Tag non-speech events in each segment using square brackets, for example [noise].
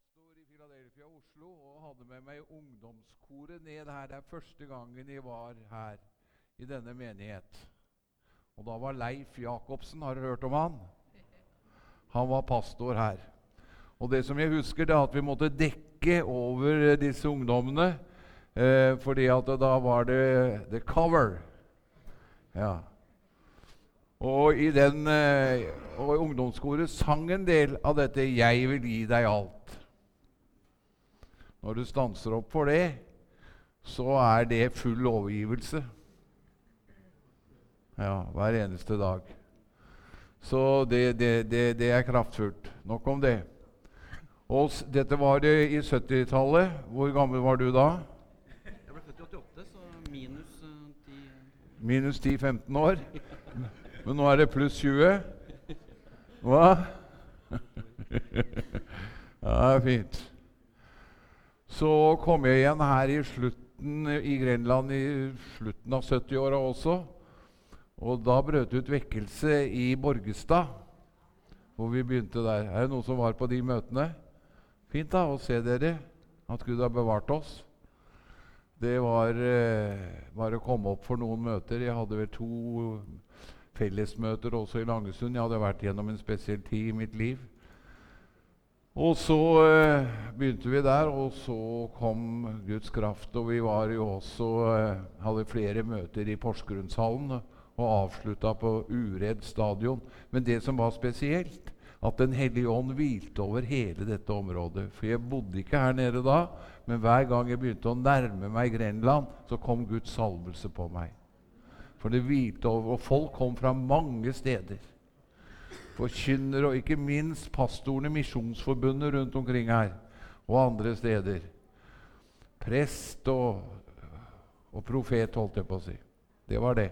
pastor i Philadelphia, Oslo, og hadde med meg ungdomskoret ned her. Det er første gangen jeg var her i denne menighet. Og da var Leif Jacobsen Har du hørt om han? Han var pastor her. Og det som jeg husker, det er at vi måtte dekke over disse ungdommene. Eh, fordi at da var det the cover. Ja. Og i den eh, og ungdomskoret sang en del av dette 'Jeg vil gi deg alt'. Når du stanser opp for det, så er det full overgivelse. Ja, hver eneste dag. Så det, det, det, det er kraftfullt. Nok om det. Og dette var det i 70-tallet. Hvor gammel var du da? Jeg ble født i 88, så minus uh, 10 Minus 10-15 år. Men nå er det pluss 20. Hva? [laughs] Ja, det er fint. Så kom jeg igjen her i slutten i Grenland i slutten av 70-åra også. Og da brøt det ut vekkelse i Borgestad, hvor vi begynte der. Er det noen som var på de møtene? Fint da å se dere, at Gud har bevart oss. Det var eh, bare å komme opp for noen møter. Jeg hadde vel to fellesmøter også i Langesund. Jeg hadde vært gjennom en spesiell tid i mitt liv. Og så eh, begynte vi der, og så kom Guds kraft. Og vi var jo også, eh, hadde flere møter i Porsgrunnshallen og avslutta på Uredd stadion. Men det som var spesielt, at Den hellige ånd hvilte over hele dette området. For jeg bodde ikke her nede da, men hver gang jeg begynte å nærme meg Grenland, så kom Guds salvelse på meg. For det hvilte over, og folk kom fra mange steder. Forkynnere og ikke minst pastorene i Misjonsforbundet rundt omkring her og andre steder. Prest og, og profet, holdt jeg på å si. Det var det.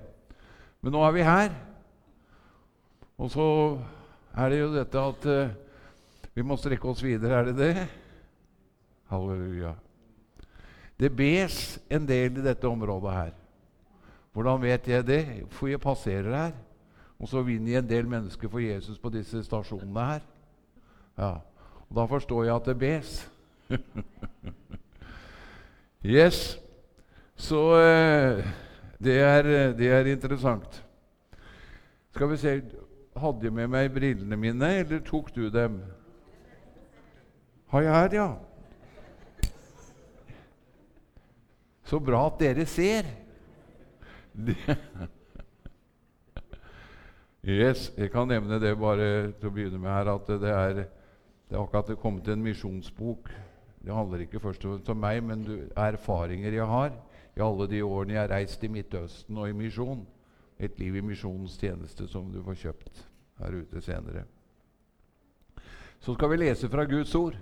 Men nå er vi her. Og så er det jo dette at uh, vi må strekke oss videre. Er det det? Halleluja. Det bes en del i dette området her. Hvordan vet jeg det? For jeg passerer her. Og så vinner jeg en del mennesker for Jesus på disse stasjonene her. Ja, og Da forstår jeg at det bes. [laughs] yes. Så uh, det, er, det er interessant. Skal vi se Hadde jeg med meg brillene mine, eller tok du dem? Har jeg her, ja. Så bra at dere ser. [laughs] yes, Jeg kan nevne det bare til å begynne med her, at det er, det er akkurat det kommet en misjonsbok. Det handler ikke først og fremst om meg, men erfaringer jeg har i alle de årene jeg har reist i Midtøsten og i misjon. Et liv i misjonens tjeneste som du får kjøpt her ute senere. Så skal vi lese fra Guds ord.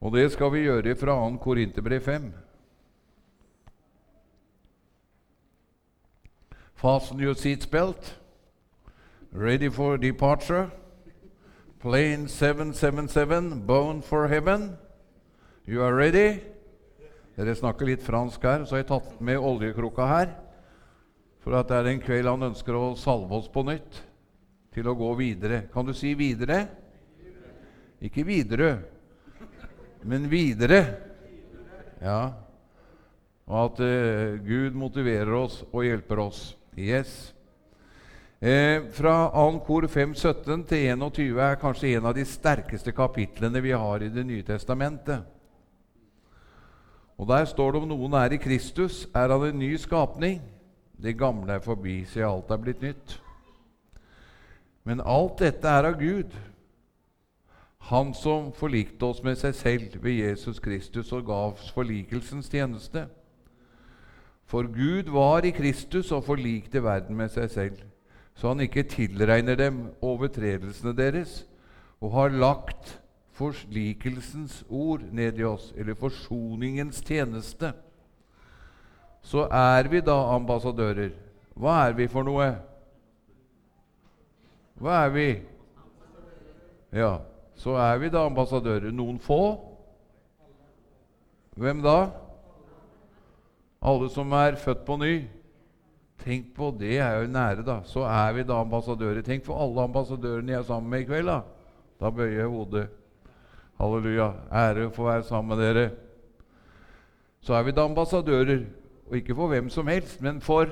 Og det skal vi gjøre fra 2. Korinterbrev 5. Fasten your seatbelt. Ready for departure. Plane 777, bound for heaven. You are ready? Dere snakker litt fransk her, så jeg tatt med oljekrukka her. For at det er en kveld han ønsker å salve oss på nytt til å gå videre. Kan du si videre? Ikke videre, men videre. Ja. Og at uh, Gud motiverer oss og hjelper oss. Yes. Eh, fra 2. kor 5.17 til 21 er kanskje en av de sterkeste kapitlene vi har i Det nye testamentet. Og Der står det om noen er i Kristus, er han en ny skapning. Det gamle er forbi, så alt er blitt nytt. Men alt dette er av Gud, Han som forlikte oss med seg selv ved Jesus Kristus og ga oss forlikelsens tjeneste. For Gud var i Kristus og forlikte verden med seg selv, så han ikke tilregner dem overtredelsene deres, og har lagt forslikelsens ord ned i oss, eller forsoningens tjeneste, så er vi da ambassadører. Hva er vi for noe? Hva er vi? Ja, så er vi da ambassadører. Noen få? Hvem da? Alle som er født på ny. Tenk på det er jo nære, da. Så er vi da ambassadører. Tenk for alle ambassadørene jeg er sammen med i kveld. Da Da bøyer jeg hodet. Halleluja. Ære å være sammen med dere. Så er vi da ambassadører, og ikke for hvem som helst, men for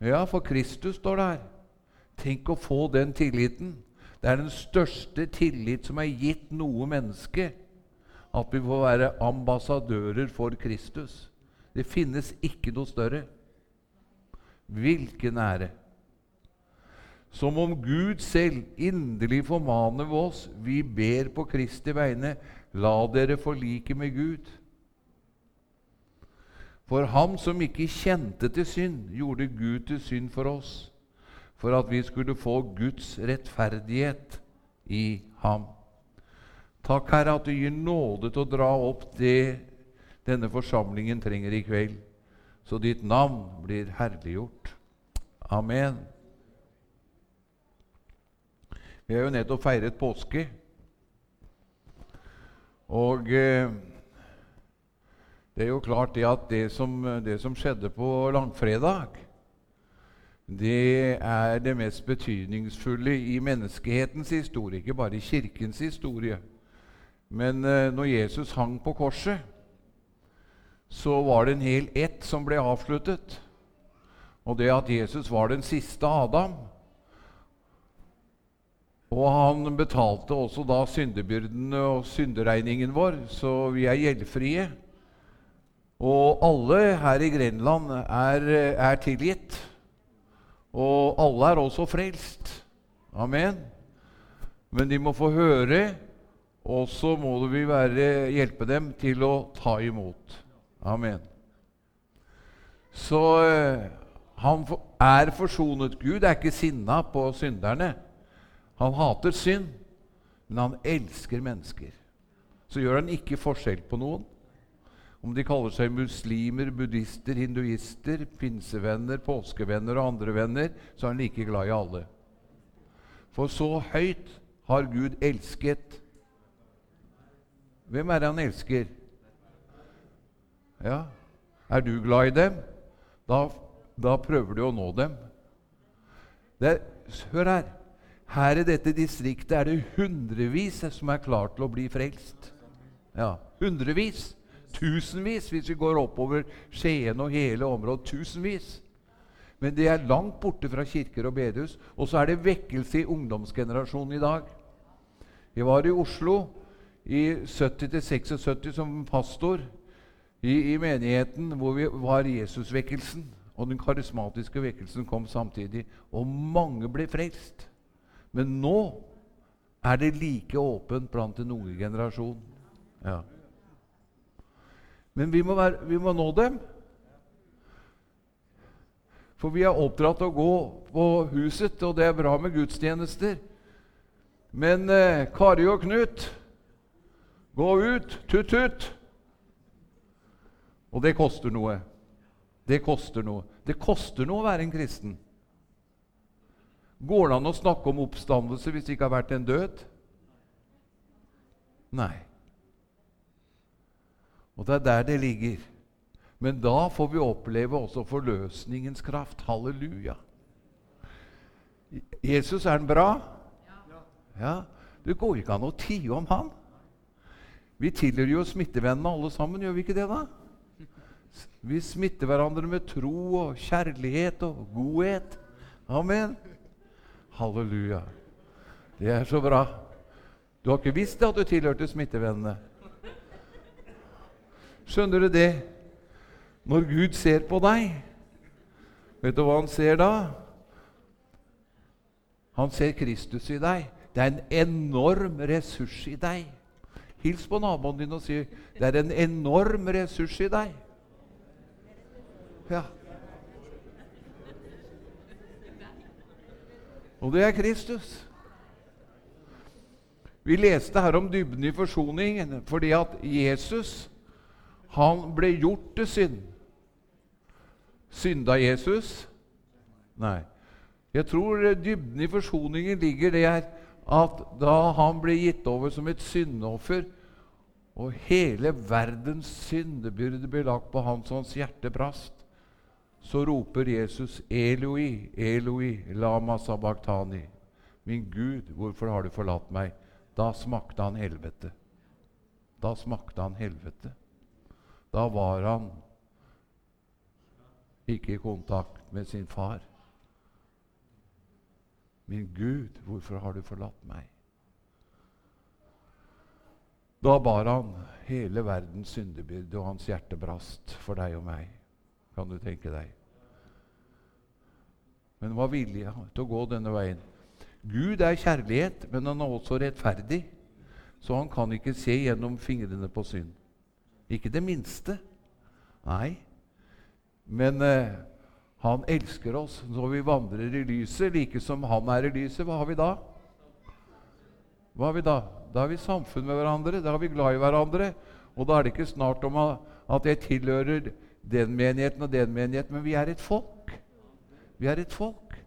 Ja, for Kristus står det her. Tenk å få den tilliten. Det er den største tillit som er gitt noe menneske. At vi får være ambassadører for Kristus. Det finnes ikke noe større. Hvilken ære! Som om Gud selv inderlig formaner oss, vi ber på Kristi vegne, la dere forlike med Gud. For ham som ikke kjente til synd, gjorde Gud til synd for oss, for at vi skulle få Guds rettferdighet i ham. Takk, Herre, at du gir nåde til å dra opp det denne forsamlingen trenger i kveld, så ditt navn blir herliggjort. Amen. Vi har jo nettopp feiret påske. Og eh, det er jo klart det at det som, det som skjedde på langfredag, det er det mest betydningsfulle i menneskehetens historie, ikke bare i Kirkens historie. Men eh, når Jesus hang på korset, så var det en hel ett som ble avsluttet. Og det at Jesus var den siste Adam. Og han betalte også da syndebyrdene og synderegningen vår, så vi er gjeldfrie. Og alle her i Grenland er, er tilgitt. Og alle er også frelst. Amen. Men de må få høre, og så må vi være, hjelpe dem til å ta imot. Amen. Så eh, han er forsonet. Gud er ikke sinna på synderne. Han hater synd, men han elsker mennesker. Så gjør han ikke forskjell på noen. Om de kaller seg muslimer, buddhister, hinduister, pinsevenner, påskevenner og andre venner, så er han like glad i alle. For så høyt har Gud elsket Hvem er det han elsker? Ja, Er du glad i dem? Da, da prøver du å nå dem. Er, hør her. Her i dette distriktet er det hundrevis som er klar til å bli frelst. Ja, hundrevis. Tusenvis hvis vi går oppover Skien og hele området. Tusenvis. Men det er langt borte fra kirker og bedehus. Og så er det vekkelse i ungdomsgenerasjonen i dag. Jeg var i Oslo i 70-76 som pastor i, i, menigheten hvor vi var Jesusvekkelsen. Og den karismatiske vekkelsen kom samtidig. Og mange ble frelst. Men nå er det like åpent blant den unge generasjonen. Ja. Men vi må, være, vi må, nå dem. For vi er oppdratt til å gå på huset, og det er bra med gudstjenester. Men eh, Kari og Knut, gå ut! Tut-tut! Og det koster noe. Det koster noe. Det koster noe å være en kristen. Går det an å snakke om oppstandelse hvis det ikke har vært en død? Nei. Og det er der det ligger. Men da får vi oppleve også forløsningens kraft. Halleluja. Jesus, er han bra? Ja. Det går ikke an å tie om han. Vi tilhører jo smittevennene alle sammen, gjør vi ikke det? da? Vi smitter hverandre med tro og kjærlighet og godhet. Amen. Halleluja. Det er så bra. Du har ikke visst at du tilhørte smittevennene. Skjønner du det? Når Gud ser på deg, vet du hva han ser da? Han ser Kristus i deg. Det er en enorm ressurs i deg. Hils på naboen din og si det er en enorm ressurs i deg. Ja. Og det er Kristus. Vi leste her om dybden i forsoningen fordi at Jesus han ble gjort til synd. Synda Jesus? Nei. Jeg tror dybden i forsoningen ligger der at da han ble gitt over som et syndoffer, og hele verdens syndebyrde ble lagt på hans så hans hjerte brast, så roper Jesus 'Eloi, Eloi, lama sabachthani'. Min Gud, hvorfor har du forlatt meg? Da smakte han helvete. Da smakte han helvete. Da var han ikke i kontakt med sin far. Min Gud, hvorfor har du forlatt meg? Da bar han hele verdens syndebyrde, og hans hjerte brast for deg og meg. Kan du tenke deg? Men var villig til å gå denne veien. Gud er kjærlighet, men han er også rettferdig. Så han kan ikke se gjennom fingrene på synd. Ikke det minste. Nei. Men eh, han elsker oss når vi vandrer i lyset, like som han er i lyset. Hva har vi da? Hva har vi da? Da har vi samfunn med hverandre, da er vi glad i hverandre. Og da er det ikke snart om at jeg tilhører den menigheten og den menigheten, men vi er et folk. Vi er et folk.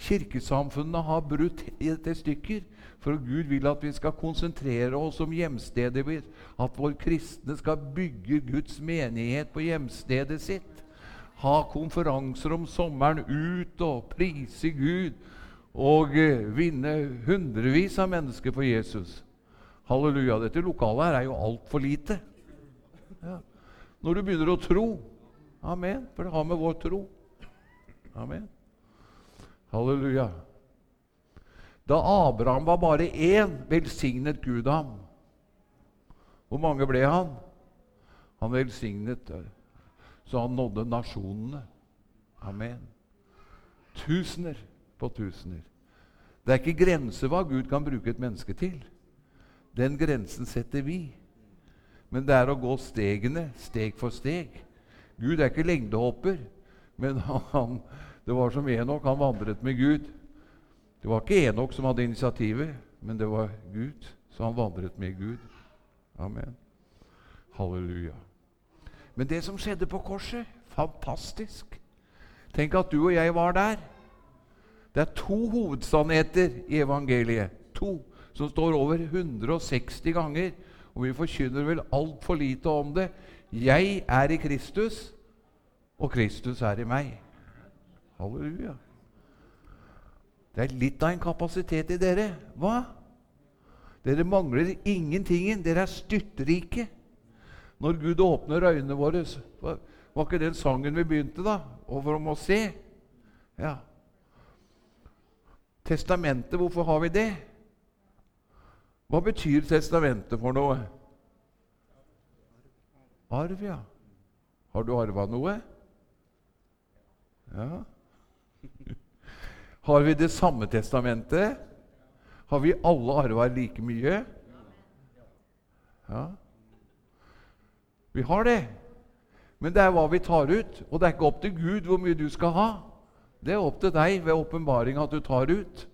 Kirkesamfunnene har brutt i stykker. For Gud vil at vi skal konsentrere oss om hjemstedet vårt. At vår kristne skal bygge Guds menighet på hjemstedet sitt. Ha konferanser om sommeren ut og prise Gud. Og eh, vinne hundrevis av mennesker for Jesus. Halleluja. Dette lokalet her er jo altfor lite. Ja. Når du begynner å tro Amen. For det har med vår tro Amen. Halleluja. Da Abraham var bare én, velsignet Gud ham. Hvor mange ble han? Han velsignet så han nådde nasjonene. Amen. Tusener på tusener. Det er ikke grenser hva Gud kan bruke et menneske til. Den grensen setter vi. Men det er å gå stegene, steg for steg. Gud er ikke lengdehopper, men [laughs] han, det var som Enok. Han vandret med Gud. Det var ikke Enok som hadde initiativet, men det var Gud. Så han vandret med Gud. Amen. Halleluja. Men det som skjedde på korset fantastisk. Tenk at du og jeg var der. Det er to hovedsannheter i evangeliet. To som står over 160 ganger. Og vi forkynner vel altfor lite om det. Jeg er i Kristus, og Kristus er i meg. Halleluja. Det er litt av en kapasitet i dere. Hva? Dere mangler ingenting. Dere er styrtrike. Når Gud åpner øynene våre Var ikke den sangen vi begynte, da? Over om å se? Ja. Testamentet, hvorfor har vi det? Hva betyr testamentet for noe? Arv, ja. Har du arva noe? Ja. [laughs] Har vi det samme testamentet? Har vi alle arva like mye? Ja. Vi har det. Men det er hva vi tar ut. Og det er ikke opp til Gud hvor mye du skal ha. Det er opp til deg ved åpenbaring at du tar ut.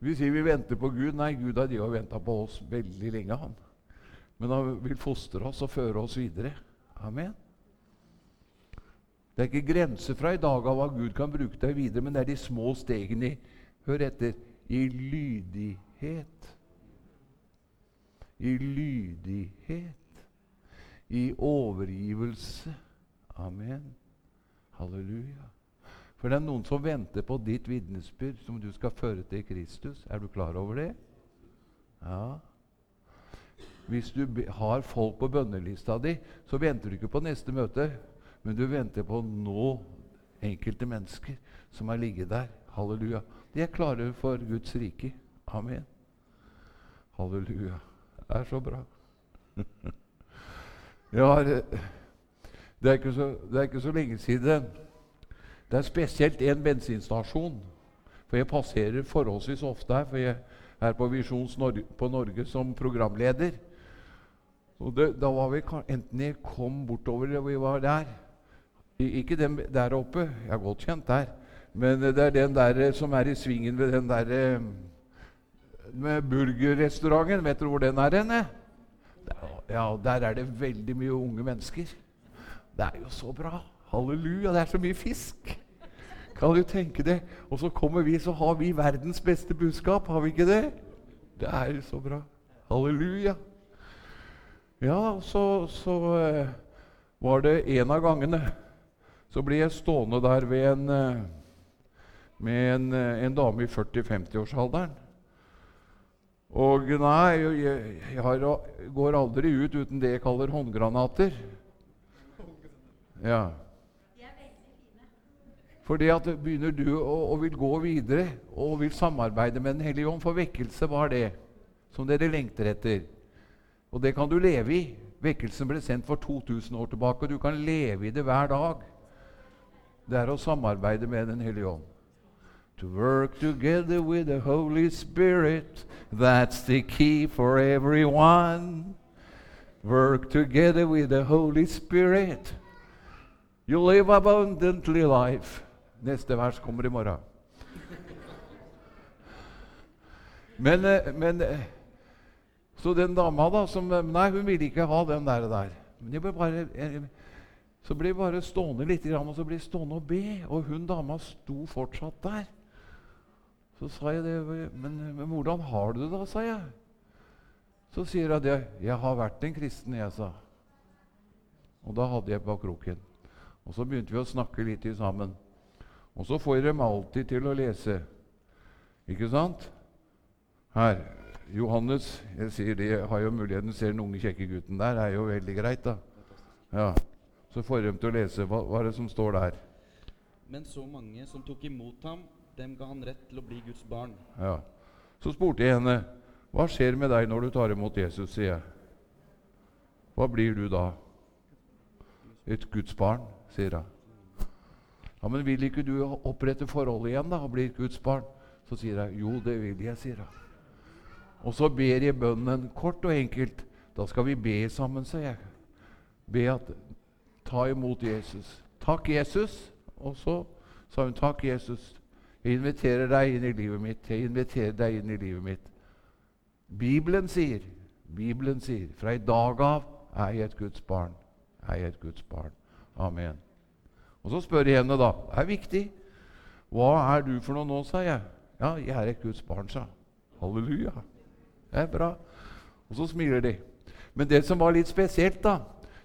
Vi sier vi venter på Gud. Nei, Gud har de venta på oss veldig lenge. han. Men han vil fostre oss og føre oss videre. Amen. Det er ikke grenser fra i dag av hva Gud kan bruke deg videre, men det er de små stegene Hør etter i lydighet. I lydighet. I overgivelse. Amen. Halleluja. For det er noen som venter på ditt vitnesbyrd som du skal føre til Kristus. Er du klar over det? Ja. Hvis du har folk på bønnelista di, så venter du ikke på neste møte, men du venter på nå enkelte mennesker som har ligget der. Halleluja. De er klare for Guds rike. Amen. Halleluja. Det er så bra. [laughs] ja, det, er så, det er ikke så lenge siden det er spesielt en bensinstasjon. For jeg passerer forholdsvis ofte her, for jeg er på Visjons Norge, på Norge som programleder. Og det, da var vi, Enten jeg kom bortover eller vi var der Ikke den der oppe, jeg er godt kjent der. Men det er den der eh, som er i svingen ved den der eh, med burgerrestauranten. Vet du hvor den er henne? Ja, der er det veldig mye unge mennesker. Det er jo så bra. Halleluja, det er så mye fisk! Kan du tenke det? Og så kommer vi, så har vi verdens beste budskap, har vi ikke det? Det er jo så bra. Halleluja. Ja, så, så uh, var det en av gangene så ble jeg stående der en, eh, med en, eh, en dame i 40-50-årsalderen. Og nei, jeg, jeg har, går aldri ut uten det jeg kaller håndgranater. Ja. Fordi at begynner du å, å vil gå videre og vil samarbeide med Den hellige ånd For vekkelse var det som dere lengter etter. Og det kan du leve i. Vekkelsen ble sendt for 2000 år tilbake, og du kan leve i det hver dag. Det er å samarbeide med Den hellige ånd. To work together with the Holy Spirit, that's the key for everyone. Work together with the Holy Spirit. You live abundantly life. Neste vers kommer i morgen. Men, eh, men eh, Så den dama, da som eh, Nei, hun ville ikke ha den der. der. Men jeg ble bare, så ble jeg bare stående litt, og så ble jeg stående og be. Og hun dama sto fortsatt der. Så sa jeg det. Men, men hvordan har du det, da? sa jeg. Så sier hun det. Jeg har vært en kristen, jeg, sa. Og da hadde jeg på kroken. Og så begynte vi å snakke litt sammen. Og så får de alltid til å lese. Ikke sant? Her. Johannes jeg sier det, jeg har jo muligheten ser den unge, kjekke gutten der. Det er jo veldig greit, da. Ja. Så får de til å lese. Hva, hva er det som står der? Men så mange som tok imot ham, dem ga han rett til å bli Guds barn. Ja. Så spurte jeg henne, 'Hva skjer med deg når du tar imot Jesus?' sier jeg. 'Hva blir du da?' 'Et Guds barn', sier hun. Ja, men vil ikke du opprette forholdet igjen da, og bli et Guds barn? Så sier jeg, jo, det vil jeg, sier hun. Og så ber jeg bønnen kort og enkelt. Da skal vi be sammen, sier jeg. Be at ta imot Jesus. Takk, Jesus. Og så sa hun, takk, Jesus. Jeg inviterer deg inn i livet mitt. Jeg inviterer deg inn i livet mitt. Bibelen sier, Bibelen sier, fra i dag av er jeg et Guds barn. Er jeg et Guds barn. Amen. Og så spør jeg henne, da. Det er viktig. Hva er du for noe nå, sa jeg. Ja, jeg er et Guds barn, sa Halleluja. Det er bra. Og så smiler de. Men det som var litt spesielt, da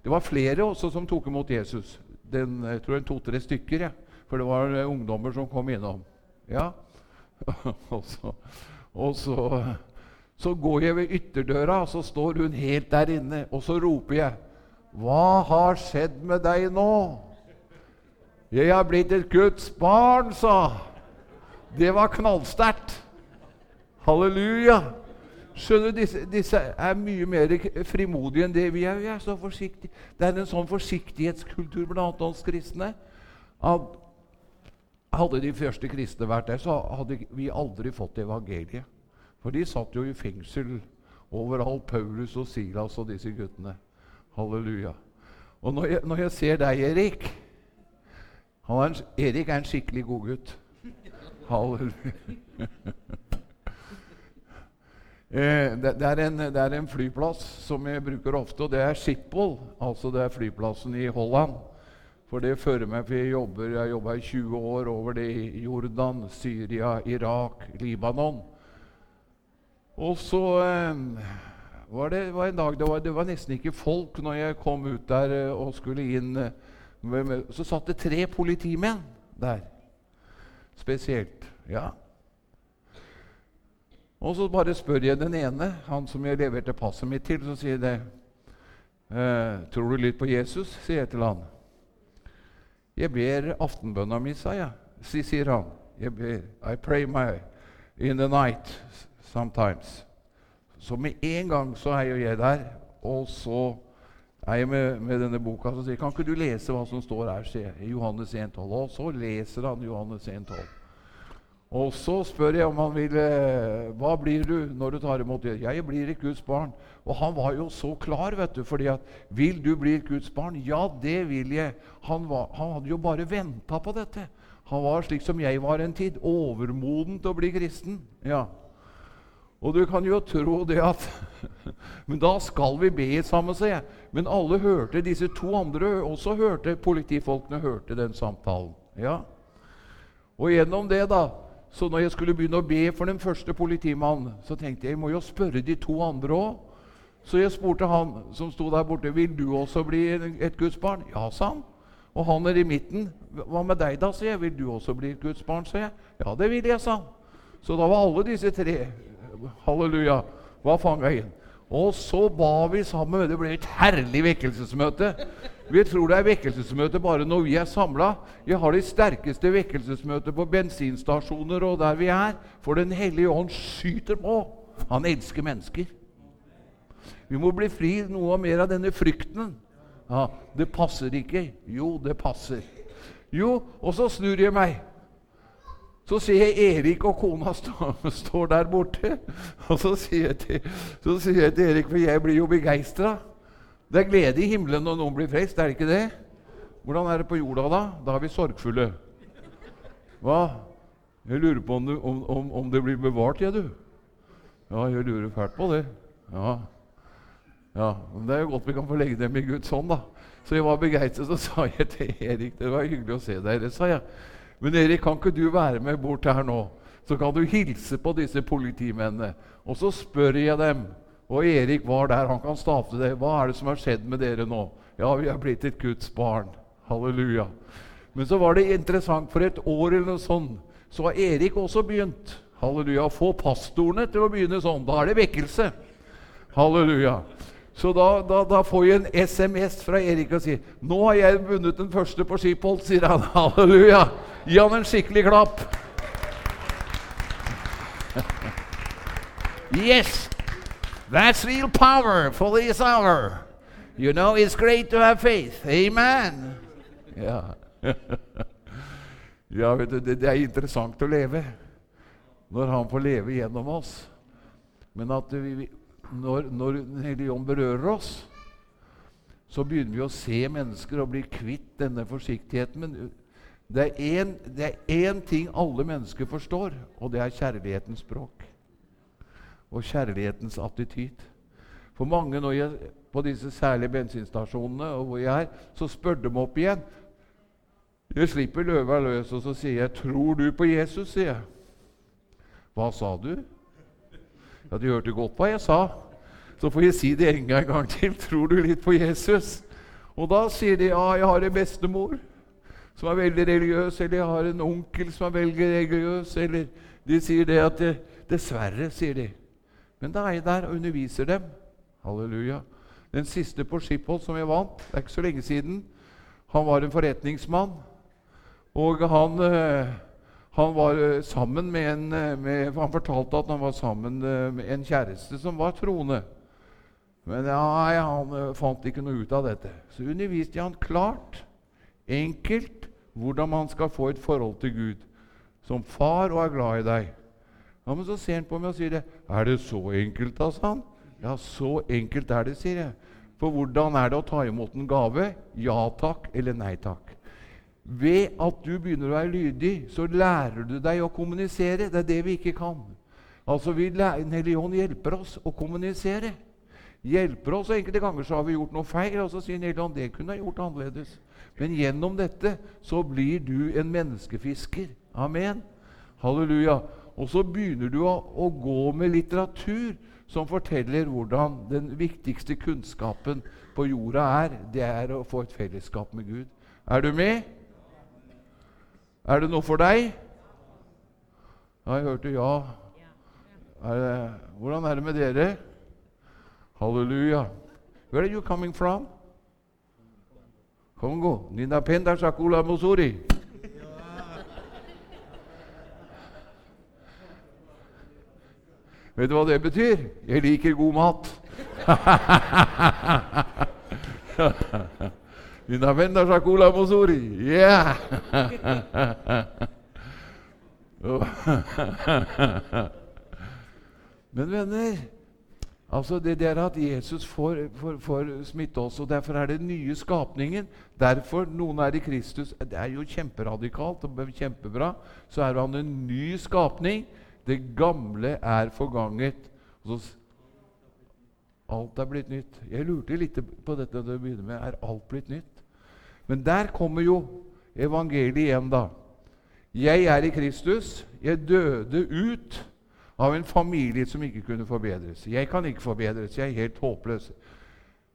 Det var flere også som tok imot Jesus. Den, jeg tror to-tre stykker. Ja. For det var uh, ungdommer som kom innom. Ja. [laughs] og så, og så, så går jeg ved ytterdøra, og så står hun helt der inne. Og så roper jeg, 'Hva har skjedd med deg nå?' 'Jeg har blitt et Guds barn', sa Det var knallsterkt. Halleluja. Skjønner du, disse, disse, er mye mer frimodige enn det vi er. Vi er så forsiktige. Det er en sånn forsiktighetskultur blant oss kristne at hadde de første kristne vært der, så hadde vi aldri fått evangeliet. For de satt jo i fengsel overalt, Paulus og Silas og disse guttene. Halleluja. Og når jeg, når jeg ser deg, Erik er en, Erik er en skikkelig god gutt. Halleluja. [laughs] Eh, det, det, er en, det, er en, flyplass som jeg bruker ofte, og det er Schiphol. Altså det er flyplassen i Holland. For det fører meg for jeg jobber Jeg jobba i 20 år over det i Jordan, Syria, Irak, Libanon. Og så eh, var det var en dag det var, det var, nesten ikke folk når jeg kom ut der eh, og skulle inn. Eh, så satt det tre politimenn der. Spesielt. Ja. Og så bare spør jeg den ene, han som jeg leverte passet mitt til, så sier jeg eh, 'Tror du litt på Jesus?' sier jeg til han. 'Jeg ber aftenbønna mi', sa jeg. Så sier han. Jeg ber, 'I pray my in the night sometimes'. Så med en gang så er jo jeg der, og så er jeg med, med denne boka som sier 'Kan ikke du lese hva som står her?' sier jeg. Johannes 1,12. Og så leser han Johannes 1,12. Og så spør jeg om han vil eh, Hva blir du når du tar imot det? Jeg blir et Guds barn. Og han var jo så klar, vet du. fordi at Vil du bli et Guds barn? Ja, det vil jeg. Han, var, han hadde jo bare venta på dette. Han var slik som jeg var en tid, overmoden til å bli kristen. Ja. Og du kan jo tro det at [laughs] Men da skal vi be sammen, sier jeg. Men alle hørte, disse to andre også hørte, politifolkene hørte den samtalen. Ja. Og gjennom det, da, så når jeg skulle begynne å be for den første politimannen, så tenkte jeg jeg må jo spørre de to andre òg. Så jeg spurte han som sto der borte, vil du også bli et Guds barn. Ja, sa han. Og han er i midten. Hva med deg, da? sier jeg. Vil du også bli et Guds barn? sa jeg. Ja, det vil jeg, sa han. Så da var alle disse tre halleluja, var fanga inn. Og så ba vi sammen. Det ble et herlig vekkelsesmøte. Vi tror det er vekkelsesmøte bare når vi er samla. Vi har de sterkeste vekkelsesmøter på bensinstasjoner og der vi er. For Den hellige ånd skyter på. Han elsker mennesker. Vi må bli fri noe mer av denne frykten. Ja, Det passer ikke. Jo, det passer. Jo, og så snur jeg meg. Så ser jeg Erik og kona stå, står der borte. Og så sier, jeg til, så sier jeg til Erik, for jeg blir jo begeistra Det er glede i himmelen når noen blir frelst, er det ikke det? Hvordan er det på jorda da? Da er vi sorgfulle. Hva? Jeg lurer på om, du, om, om, om det blir bevart, jeg, du. Ja, jeg lurer fælt på det. Ja. ja. Men det er jo godt vi kan få legge dem i Guds hånd, da. Så jeg var begeistret, så sa jeg til Erik Det var hyggelig å se dere, sa jeg. Men Erik, kan ikke du være med bort her nå? Så kan du hilse på disse politimennene. Og så spør jeg dem. Og Erik var der, han kan stave det. Hva er det som har skjedd med dere nå? Ja, vi har blitt et Guds barn. Halleluja. Men så var det interessant. For et år eller noe sånt så har Erik også begynt. Halleluja. Få pastorene til å begynne sånn. Da er det vekkelse. Halleluja. Så da, da, da, får jeg en SMS fra Erik og sier 'Nå har jeg vunnet den første på Skipholt', sier han. [laughs] Halleluja. Gi han en skikkelig klapp. [laughs] yes, that's real power for this hour. You know, it's great to have faith. Amen. Ja, [laughs] ja vet du, det, det er interessant å leve når han får leve gjennom oss. Men at vi, når, når Den hellige ånd berører oss, så begynner vi å se mennesker og bli kvitt denne forsiktigheten. Men det er én ting alle mennesker forstår, og det er kjærlighetens språk. Og kjærlighetens attityd. For mange når jeg, på disse særlige bensinstasjonene og hvor jeg er, så spør de opp igjen. Jeg slipper løva løs, og så sier jeg 'Tror du på Jesus?' sier jeg. 'Hva sa du?' Ja, de hørte godt hva jeg sa. Så får jeg si det en gang til. [laughs] 'Tror du litt på Jesus?' Og da sier de 'Ja, jeg har en bestemor' som er veldig religiøs, eller jeg har en onkel som er veldig religiøs, eller De sier det at 'Dessverre', sier de. Men da er jeg der og underviser dem. Halleluja. Den siste på Skiphold som jeg vant, det er ikke så lenge siden, han var en forretningsmann. Og han, eh, han var eh, sammen med en eh, med, Han fortalte at han var sammen med en kjæreste som var troende. Men ja, han fant ikke noe ut av dette. Så underviste jeg han klart, enkelt, hvordan man skal få et forhold til Gud som far og er glad i deg. Ja, Men så ser han på meg og sier det. 'Er det så enkelt', da, sa han. Ja, så enkelt er det, sier jeg. For hvordan er det å ta imot en gave? Ja takk eller nei takk. Ved at du begynner å være lydig, så lærer du deg å kommunisere. Det er det vi ikke kan. Altså, vi Den hjelper oss å kommunisere. Hjelper oss, og Enkelte ganger så har vi gjort noe feil, og så sier Den hellige det kunne jeg gjort annerledes. Men gjennom dette så blir du en menneskefisker. Amen. Halleluja. Og så begynner du å, å gå med litteratur som forteller hvordan den viktigste kunnskapen på jorda er. Det er å få et fellesskap med Gud. Er du med? Er det noe for deg? Ja, jeg hørte ja. Er det, hvordan er det med dere? Halleluja. Where are you coming from? Kongo. Ninapenda Shakula Musuri. Vet du hva det betyr? Jeg liker god mat. [laughs] Ninapenda Shakula Musuri. Yeah! [laughs] Men venner Altså Det der at Jesus får, får, får, smitte oss, og derfor er det nye skapningen. Derfor noen er i Kristus. Det er jo kjemperadikalt og kjempebra. Så er han en ny skapning. Det gamle er forganget. Alt er blitt nytt. Jeg lurte litt på dette til å begynne med. Er alt blitt nytt? Men der kommer jo evangeliet igjen, da. Jeg er i Kristus. Jeg døde ut av en familie som ikke kunne forbedres. Jeg kan ikke forbedres. Jeg er helt håpløs.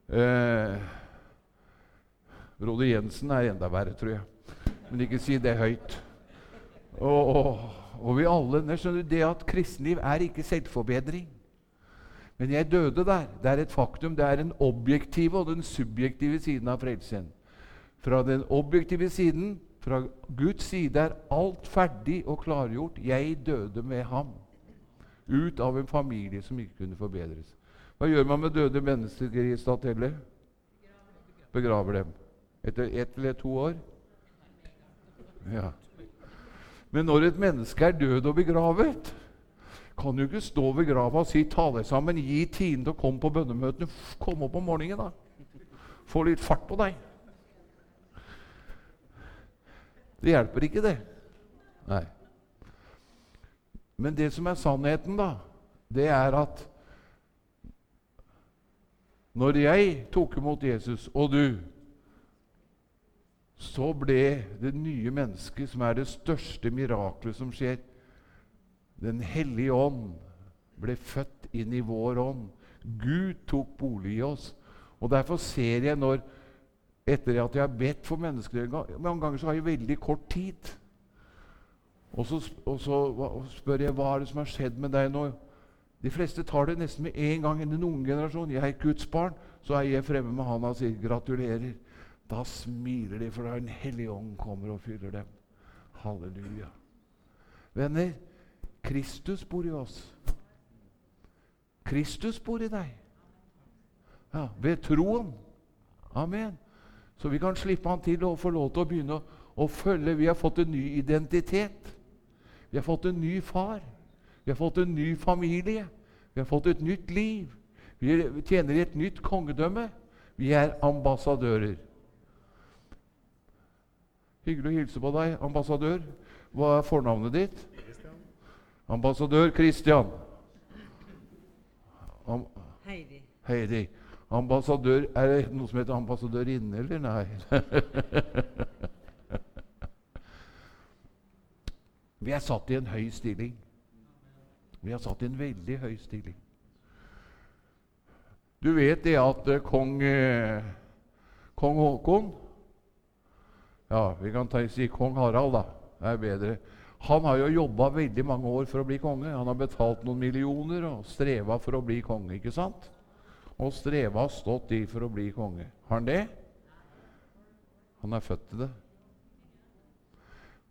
Eh, Broder Jensen er enda verre, tror jeg. Men ikke si det høyt. Og, og, vi alle skjønner Det at kristenliv er ikke selvforbedring. Men jeg døde der. Det er et faktum. Det er den objektive og den subjektive siden av frelsen. Fra den objektive siden, fra Guds side, er alt ferdig og klargjort. Jeg døde med ham. Ut av en familie som ikke kunne forbedres. Hva gjør man med døde mennesker i Statelle? Begraver dem. Etter ett eller to år? Ja. Men når et menneske er død og begravet, kan du ikke stå ved grava og si 'ta deg sammen', gi tiden til å komme på bønnemøtene. Kom opp om morgenen, da. Få litt fart på deg. Det hjelper ikke, det. Nei. Men det som er sannheten, da, det er at når jeg tok imot Jesus, og du, så ble det nye mennesket, som er det største miraklet som skjer Den hellige ånd ble født inn i vår ånd. Gud tok bolig i oss. Og Derfor ser jeg når etter at jeg har bedt for mennesker Mange ganger så har jeg veldig kort tid. Og så, og så spør jeg hva er det som har skjedd med deg nå. De fleste tar det nesten med en gang. I den unge generasjonen. Jeg er Guds barn. Så er jeg fremme med han og sier gratulerer. Da smiler de, for da en hellig ånd kommer og fyller dem. Halleluja. Venner, Kristus bor i oss. Kristus bor i deg. Ja, Ved troen. Amen. Så vi kan slippe han til og få lov til å begynne å, å følge. Vi har fått en ny identitet. Vi har fått en ny far. Vi har fått en ny familie. Vi har fått et nytt liv. Vi tjener i et nytt kongedømme. Vi er ambassadører. Hyggelig å hilse på deg, ambassadør. Hva er fornavnet ditt? Christian. Ambassadør Christian. Am Heidi. Heidi. Ambassadør Er det noe som heter ambassadørinne, eller? Nei. [laughs] Vi er satt i en høy stilling. Vi er satt i en veldig høy stilling. Du vet det at uh, kong, uh, kong Haakon Ja, vi kan ta, si kong Harald, da. Det er bedre. Han har jo jobba veldig mange år for å bli konge. Han har betalt noen millioner og streva for å bli konge. ikke sant? Og streva har stått i for å bli konge. Har han det? Han er født til det.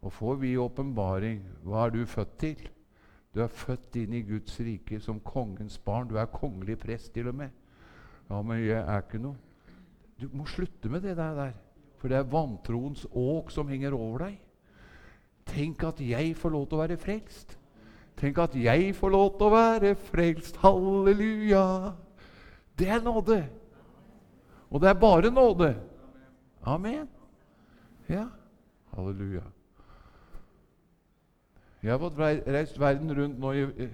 Og får vi åpenbaring hva er du født til? Du er født inn i Guds rike som kongens barn. Du er kongelig prest til og med. Ja, men jeg er ikke noe Du må slutte med det der. der. For det er vantroens åk som henger over deg. Tenk at jeg får lov til å være frelst. Tenk at jeg får lov til å være frelst. Halleluja! Det er nåde. Og det er bare nåde. Amen. Ja. Halleluja. Jeg har fått reist verden rundt nå i,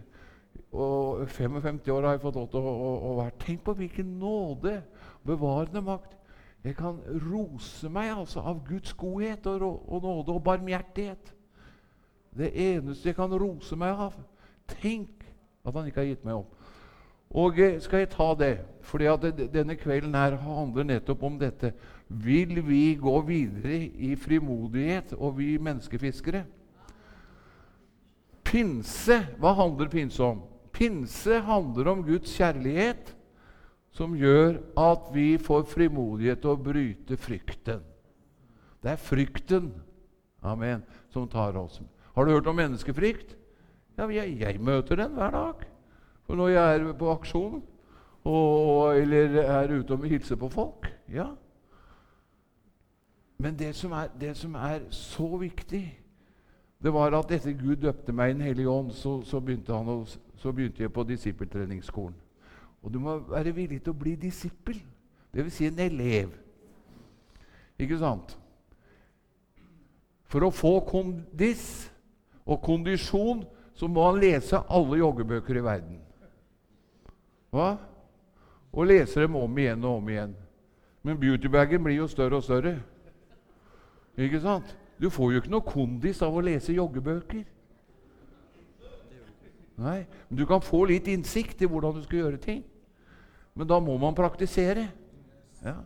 og 55 år har jeg fått lov til å, å, å være. Tenk på hvilken nåde, bevarende makt. Jeg kan rose meg altså av Guds godhet og, og nåde og barmhjertighet. Det eneste jeg kan rose meg av. Tenk at han ikke har gitt meg opp. Og eh, skal jeg ta det? Fordi at denne kvelden her handler nettopp om dette. Vil vi gå videre i frimodighet, og vi menneskefiskere? Pinse, hva handler pinse om? Pinse handler om Guds kjærlighet, som gjør at vi får frimodighet til å bryte frykten. Det er frykten amen, som tar oss. Har du hørt om menneskefrykt? Ja, jeg, jeg møter den hver dag. For når jeg er på aksjon og, eller er ute og hilser på folk Ja. Men det som, er, det som er så viktig det var at etter Gud døpte meg i Den hellige ånd, så, så, begynte å, så, begynte jeg på disippeltreningsskolen. Og du må være villig til å bli disippel, dvs. Si en elev. Ikke sant? For å få kondis og kondisjon så må han lese alle joggebøker i verden. Hva? Og lese dem om igjen og om igjen. Men beautybagen blir jo større og større. Ikke sant? Du får jo ikke noe kondis av å lese joggebøker. Nei, men Du kan få litt innsikt i hvordan du skal gjøre ting. Men da må man praktisere. Ja.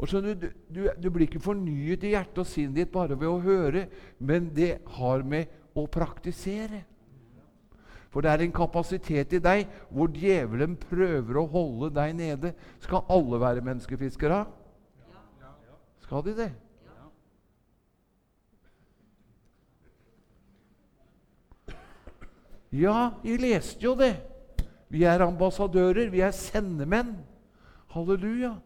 Og så du, du, du blir ikke fornyet i hjertet og sinnet ditt bare ved å høre, men det har med å praktisere. For det er en kapasitet i deg hvor djevelen prøver å holde deg nede. Skal alle være menneskefiskere? Skal de det? Ja, vi leste jo det. Vi er ambassadører, vi er sendemenn. Halleluja.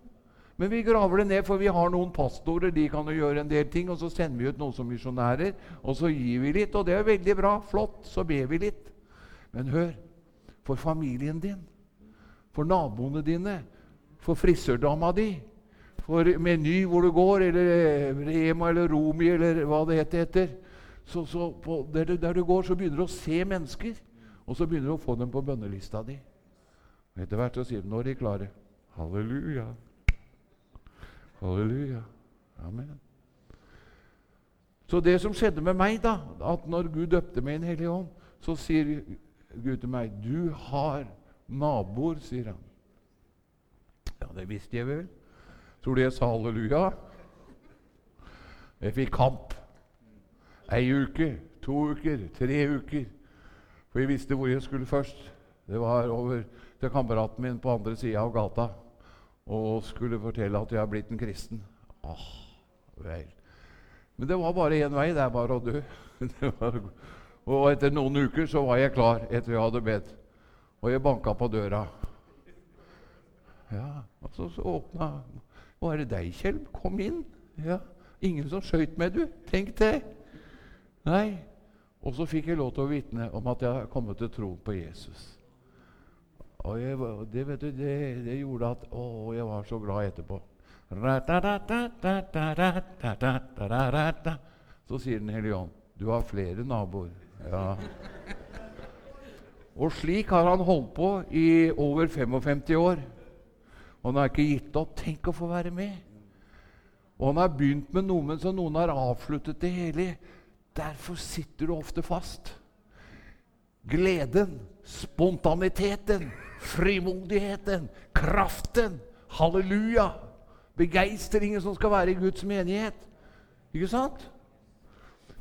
Men vi graver det ned, for vi har noen pastorer. De kan jo gjøre en del ting. Og så sender vi ut noen som misjonærer, og så gir vi litt. Og det er veldig bra. Flott. Så ber vi litt. Men hør for familien din, for naboene dine, for frisørdama di, for Meny hvor du går, eller Rema eller Romi eller hva det heter. Så, så der, du, der, du, går, så begynner du å se mennesker, og så begynner du å få dem på bønnelista di. Etter hvert så sier de 'Nå er de klare'. Halleluja. Halleluja. Amen. Så det som skjedde med meg, da, at når Gud døpte meg i Den hellige ånd, så sier Gud til meg 'Du har naboer', sier han. Ja, det visste jeg vel. Tror du jeg sa halleluja? Jeg fikk kamp. Ei uke, to uker, tre uker. For jeg visste hvor jeg skulle først. Det var over til kameraten min på andre sida av gata og skulle fortelle at jeg er blitt en kristen. Åh, vel. Men det var bare én vei. Det er bare å dø. [laughs] Var, og etter noen uker så var jeg klar etter jeg hadde bedt. Og jeg banka på døra. Ja, og så, så åpna er det deg, Kjell? Kom inn. Ja, Ingen som skøyt med, du. Tenk det. Nei. Og så fikk jeg lov til å vitne om at jeg har kommet til tro på Jesus. Og jeg, det, du, det, det, gjorde at Å, jeg var så glad etterpå. Så sier Den hellige ånd, 'Du har flere naboer'. Ja. Og slik har han holdt på i over 55 år. Og han har ikke gitt opp. Tenk å få være med. Og han har begynt med noe, men så noen har avsluttet det hele. Derfor sitter du ofte fast. Gleden, spontaniteten, frimodigheten, kraften, halleluja, begeistringen som skal være i Guds menighet. Ikke sant?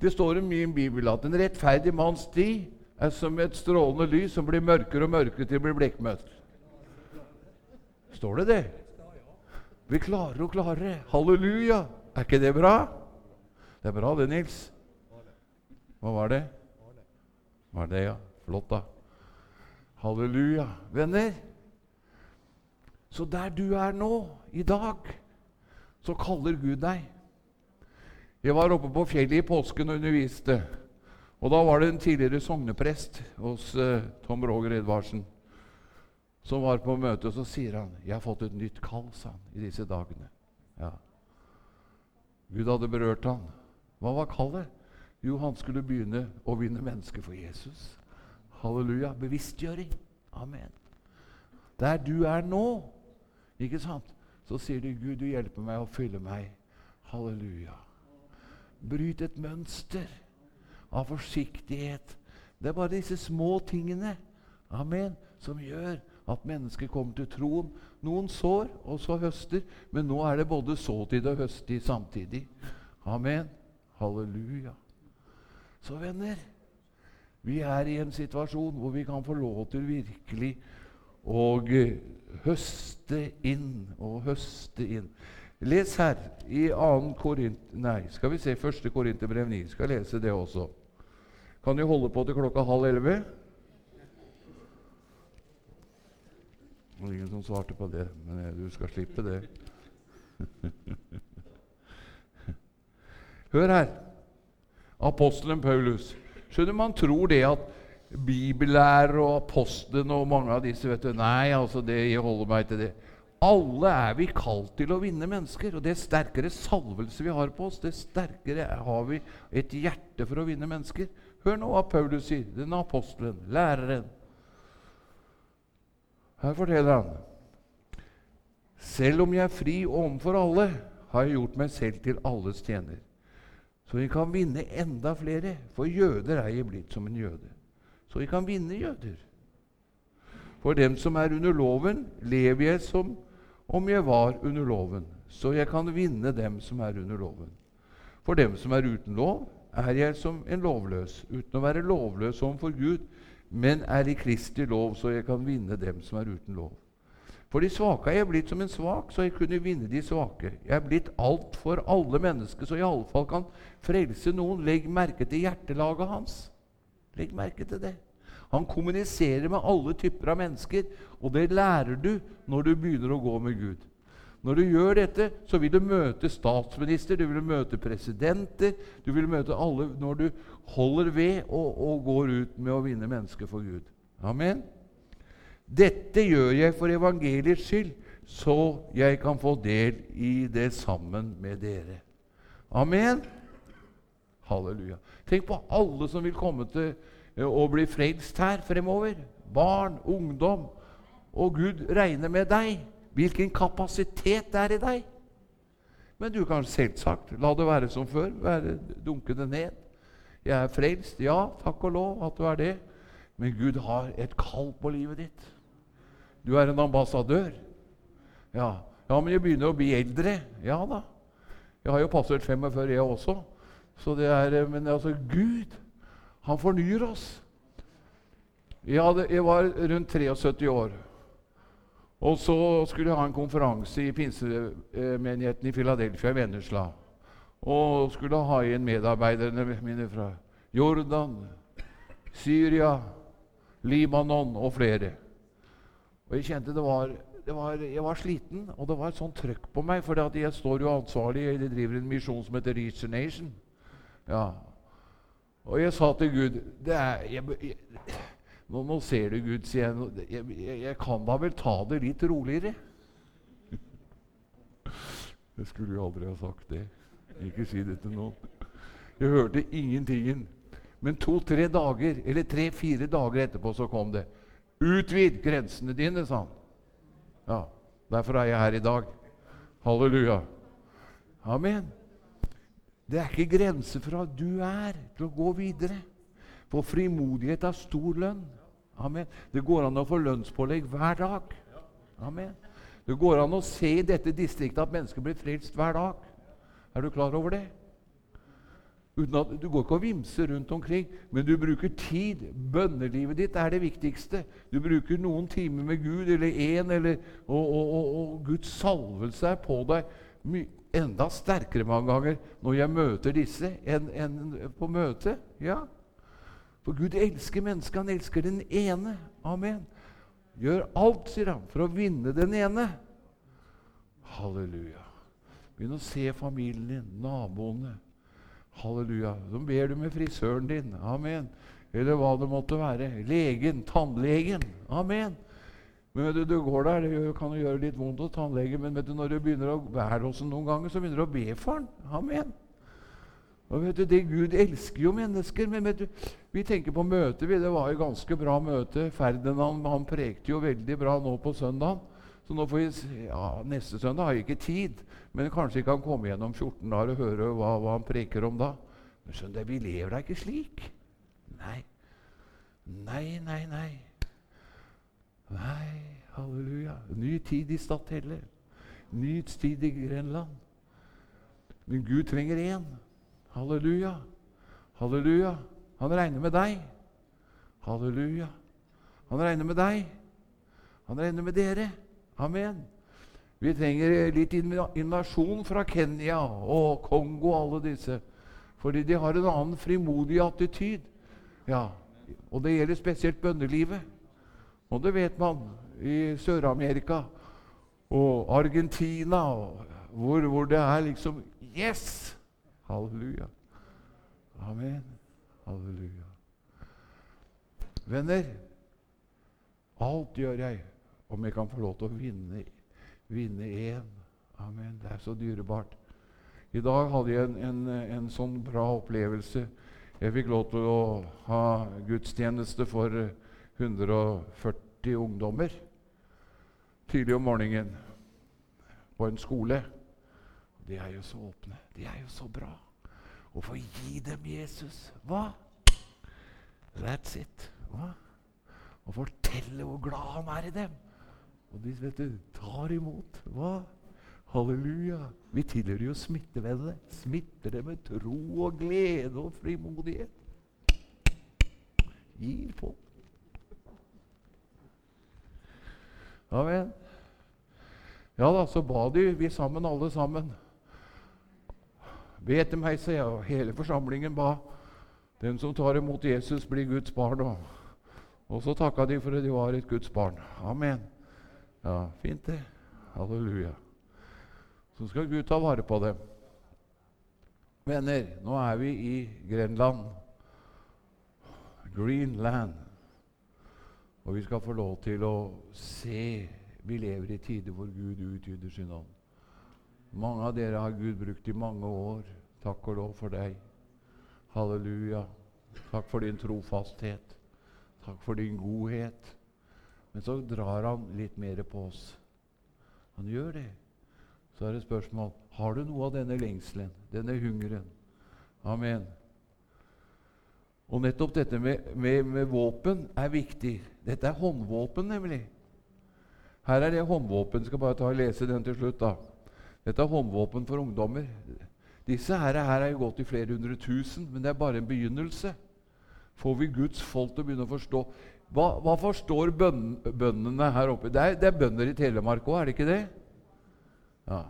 Det står i min bibel at en rettferdig manns tid er som et strålende lys som blir mørkere og mørkere til det blir blekkmørkt. Står det det? Vi klarer og klarere. Halleluja! Er ikke det bra? Det er bra, det, Nils. Hva var det? Var det, ja? Flott, da. Halleluja. Venner, så der du er nå, i dag, så kaller Gud deg. Jeg var oppe på fjellet i påsken og underviste. Og Da var det en tidligere sogneprest hos uh, Tom Roger Edvardsen som var på møte, og så sier han 'Jeg har fått et nytt kall', sa han, i disse dagene. Ja. Gud hadde berørt han. Hva var kallet? Jo, han skulle begynne å vinne mennesker for Jesus. Halleluja. Bevisstgjøring. Amen. Der du er nå, ikke sant, så sier du, 'Gud, du hjelper meg å fylle meg'. Halleluja. Bryt et mønster av forsiktighet. Det er bare disse små tingene amen, som gjør at mennesker kommer til troen. Noen sår, og så høster, men nå er det både såtid og høsttid samtidig. Amen. Halleluja. Så venner, vi er i en situasjon hvor vi kan få lov til virkelig å eh, høste inn og høste inn. Les her i 2. Korint... Nei, skal vi se 1. Korinterbrev 9. Skal lese det også. Kan du holde på til klokka halv elleve? Ingen som svarte på det, men du skal slippe det. [laughs] Hør her. Apostelen Paulus. Skjønner Man tror det at bibellærer og apostlene og mange av disse vet du, Nei, altså det, jeg holder meg til det. Alle er vi kalt til å vinne mennesker. Og det sterkere salvelse vi har på oss, det sterkere har vi et hjerte for å vinne mennesker. Hør nå hva Paulus sier, den apostelen, læreren. Her forteller han Selv om jeg er fri overfor alle, har jeg gjort meg selv til alles tjener så vi kan vinne enda flere. For jøder er jeg blitt som en jøde. så jeg kan vinne jøder. For dem som er under loven, lever jeg som om jeg var under loven, så jeg kan vinne dem som er under loven. For dem som er uten lov, er jeg som en lovløs, uten å være lovløs overfor Gud, men er i Kristi lov, så jeg kan vinne dem som er uten lov. For de svake er jeg blitt som en svak, så jeg kunne vinne de svake. Jeg er blitt alt for alle mennesker, så jeg iallfall kan frelse noen. Legg merke til hjertelaget hans. Legg merke til det. Han kommuniserer med alle typer av mennesker, og det lærer du når du begynner å gå med Gud. Når du gjør dette, så vil du møte statsminister, du vil møte presidenter Du vil møte alle når du holder ved og, og går ut med å vinne mennesker for Gud. Amen. Dette gjør jeg for evangeliets skyld, så jeg kan få del i det sammen med dere. Amen. Halleluja. Tenk på alle som vil komme til eh, å bli frelst her fremover. Barn, ungdom. Og Gud regner med deg hvilken kapasitet det er i deg. Men du kan selvsagt la det være som før, være dunkende ned. Jeg er frelst, ja, takk og lov at du er det, men Gud har et kall på livet ditt. Du er en ambassadør. Ja, ja men jeg begynner å bli eldre. Ja da. Jeg har jo passert 45, jeg også. Så det er, men altså, Gud, han fornyer oss. Jeg, hadde, jeg var rundt 73 år. Og så skulle jeg ha en konferanse i pinsemenigheten i Philadelphia i Vennesla. Og skulle ha igjen medarbeiderne mine fra Jordan, Syria, Libanon og flere. Og jeg kjente det var, det var, Jeg var sliten, og det var et sånt trøkk på meg. For jeg står jo ansvarlig, jeg driver en misjon som heter Reach the Nation. Ja. Og jeg sa til Gud er, jeg, jeg, nå, nå, ser du, Gud, sier jeg, jeg, jeg kan da vel ta det litt roligere? Jeg skulle jo aldri ha sagt det. Ikke si det til noen. Jeg hørte ingentingen. Men to-tre dager, eller tre-fire dager etterpå så kom det. Utvid grensene dine, sa han. Ja, Derfor er jeg her i dag. Halleluja. Amen. Det er ikke grenser fra du er, til å gå videre. For frimodighet er stor lønn. Amen. Det går an å få lønnspålegg hver dag. Amen. Det går an å se i dette distriktet at mennesker blir frelst hver dag. Er du klar over det? At, du går ikke og vimser rundt omkring, men du bruker tid. Bønnelivet ditt er det viktigste. Du bruker noen timer med Gud, eller én, og, og, og, og, Guds salvelse er på deg enda sterkere mange ganger når jeg møter disse, enn en på møtet. Ja, for Gud elsker mennesket. Han elsker den ene. Amen. Gjør alt, sier han, for å vinne den ene. Halleluja. Begynn å se familien din, naboene. Halleluja. Så ber du med frisøren din. Amen. Eller hva det måtte være. Legen, tannlegen. Amen. Men vet du, du går der, Det kan jo gjøre litt vondt hos tannlegen, men vet du, når du begynner å være hos ham noen ganger, så begynner du å be for ham. Amen. Og vet du, det Gud elsker jo mennesker. Men vet du, vi tenker på møtet. Det var jo ganske bra møte. Ferdinand han prekte jo veldig bra nå på søndag. Så nå får vi, ja, neste søndag har jeg ikke tid, men kanskje jeg kan komme gjennom 14 dager og høre hva, hva han preker om da. Men skjønner vi lever da ikke slik. Nei. Nei, nei, nei. Nei, halleluja. Ny tid i Stathelle. Ny tid i Grenland. Men Gud trenger én. Halleluja. Halleluja. Han regner med deg. Halleluja. Han regner med deg. Han regner med dere. Amen. Vi trenger litt invasjon fra Kenya og Kongo, og alle disse. Fordi de har en annen frimodig attityd. Ja, Og det gjelder spesielt bønnelivet. Og det vet man i Sør-Amerika og Argentina, hvor, hvor det er liksom Yes! Halleluja. Amen. Halleluja. Venner, alt gjør jeg om jeg kan få lov til å vinne vinne én. Amen. Det er så dyrebart. I dag hadde jeg en, en, en sånn bra opplevelse. Jeg fikk lov til å ha gudstjeneste for 140 ungdommer tidlig om morgenen på en skole. De er jo så åpne. De er jo så bra. Å få gi dem Jesus Hva? That's it. Hva? Å fortelle hvor glad han er i dem. Og de vet du, tar imot. Hva? Halleluja. Vi tilhører jo smittevedet. Smitter det med tro og glede og frimodighet. Gir på. Amen. Ja da, så ba de, vi sammen, alle sammen. Be etter meg, sa jeg, og hele forsamlingen ba. Den som tar imot Jesus, blir Guds barn. Og, og så takka de for at de var et Guds barn. Amen. Ja, fint det. Halleluja. Så skal Gud ta vare på dem. Venner, nå er vi i Grenland. Greenland. Og vi skal få lov til å se Vi lever i tider hvor Gud utgyder sin ånd. Mange av dere har Gud brukt i mange år. Takk og lov for deg. Halleluja. Takk for din trofasthet. Takk for din godhet. Men så drar han litt mer på oss. Han gjør det. Så er det spørsmål har du noe av denne lengselen, denne hungeren. Amen. Og nettopp dette med, med, med, våpen er viktig. Dette er håndvåpen, nemlig. Her er det håndvåpen. Skal bare ta og lese den til slutt. da. Dette er håndvåpen for ungdommer. Disse her, her er jo gått i flere hundre tusen, men det er bare en begynnelse. Får vi Guds folk til å begynne å forstå Hva, hva forstår bøn, bøndene her oppe? Det er, det er bønder i Telemark òg, er det ikke det? Ja.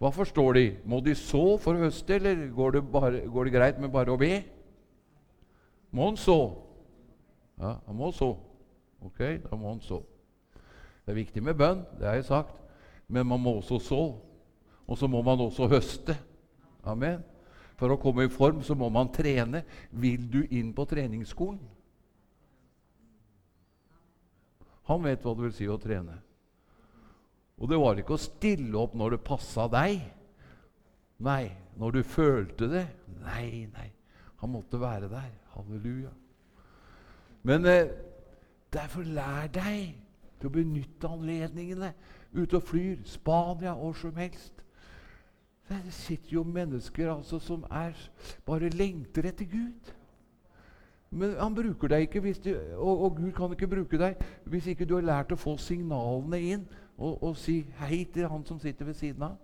Hva forstår de? Må de så for å høste, eller går det, bare, går det greit med bare å be? Må han så? Ja, han må så. Ok, da må han så. Det er viktig med bønn, det har jeg sagt, men man må også så. Og så må man også høste. Amen. For å komme i form så må man trene. Vil du inn på treningsskolen? Han vet hva det vil si å trene. Og det var ikke å stille opp når det passa deg. Nei, når du følte det. Nei, nei. Han måtte være der. Halleluja. Men eh, derfor lær deg til å benytte anledningene. Ute og flyr. Spania, hvor som helst. Det sitter jo mennesker altså som er, bare lengter etter Gud. Men han bruker deg ikke, du, og, og, Gud kan ikke bruke deg hvis ikke du har lært å få signalene inn og, og, si hei til han som sitter ved siden av.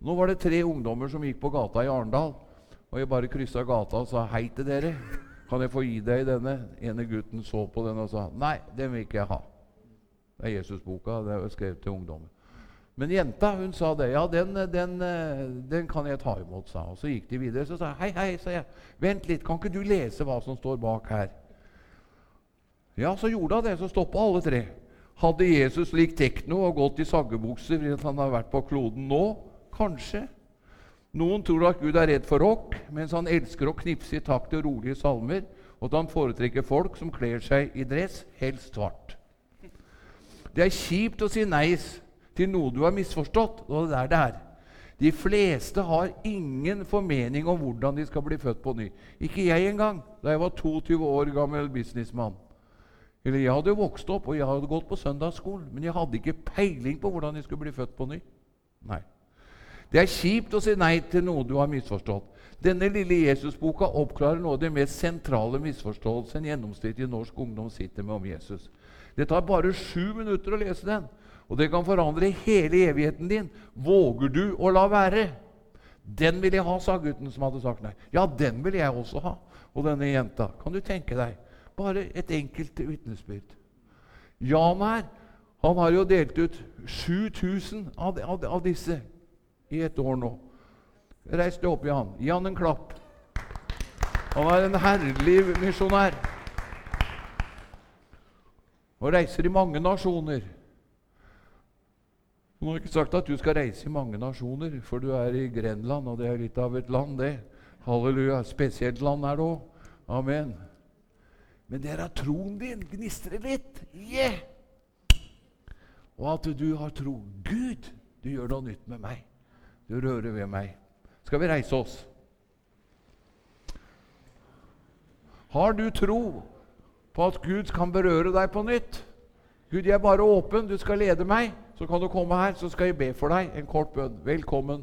Nå var det tre ungdommer som gikk på gata i Arendal. Og jeg bare kryssa gata og sa hei til dere. Kan jeg få gi deg denne? ene gutten så på den og sa nei, den vil ikke jeg ha. Det er Jesusboka. Det er skrevet til ungdommer. Men jenta hun sa det. Ja, den, den, den, kan jeg ta imot, sa Og Så gikk de videre. Så sa jeg, hei, hei, sa jeg. Vent litt, kan ikke du lese hva som står bak her? Ja, så gjorde hun det. Så stoppa alle tre. Hadde Jesus likt tekno og gått i saggebukser fordi han har vært på kloden nå? Kanskje. Noen tror at Gud er redd for rock, mens han elsker å knipse i takt til rolige salmer, og at han foretrekker folk som kler seg i dress, helst svart. Det er kjipt å si nei til noe du har misforstått. Og det er det er. De fleste har ingen formening om hvordan de skal bli født på ny. Ikke jeg engang, da jeg var 22 år gammel businessmann. Eller Jeg hadde vokst opp og jeg hadde gått på søndagsskolen, men jeg hadde ikke peiling på hvordan jeg skulle bli født på ny. Nei. Det er kjipt å si nei til noe du har misforstått. Denne lille Jesusboka oppklarer noe av det mest sentrale misforståelsen en gjennomsnittlig norsk ungdom sitter med om Jesus. Det tar bare sju minutter å lese den. Og det kan forandre hele evigheten din. Våger du å la være? Den vil jeg ha, sa gutten som hadde sagt nei. Ja, den vil jeg også ha. Og denne jenta. Kan du tenke deg? Bare et enkelt vitnesbyrd. Jan her han har jo delt ut 7000 av, av, av disse i et år nå. Reis deg opp, Jan. Gi han en klapp. Han er en herlig misjonær og reiser i mange nasjoner. Nå har jeg ikke sagt at du skal reise i mange nasjoner, for du er i Grenland, og det er litt av et land, det. Halleluja. Spesielt land er det òg. Amen. Men det er at troen din gnistrer litt. Yeah! Og at du har tro. Gud, du gjør noe nytt med meg. Du rører ved meg. Skal vi reise oss? Har du tro på at Gud kan berøre deg på nytt? Gud, jeg er bare åpen. Du skal lede meg så kan du komme her, så skal jeg be for deg en kort bønn. Velkommen.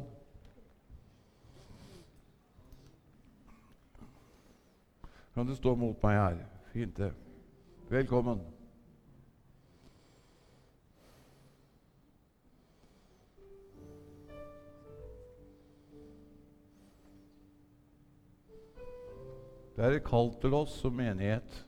Kan du stå mot meg her? Fint, det. Velkommen. Det er et kall til oss som menighet.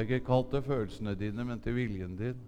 Det er ikke kalt til følelsene dine, men til viljen din.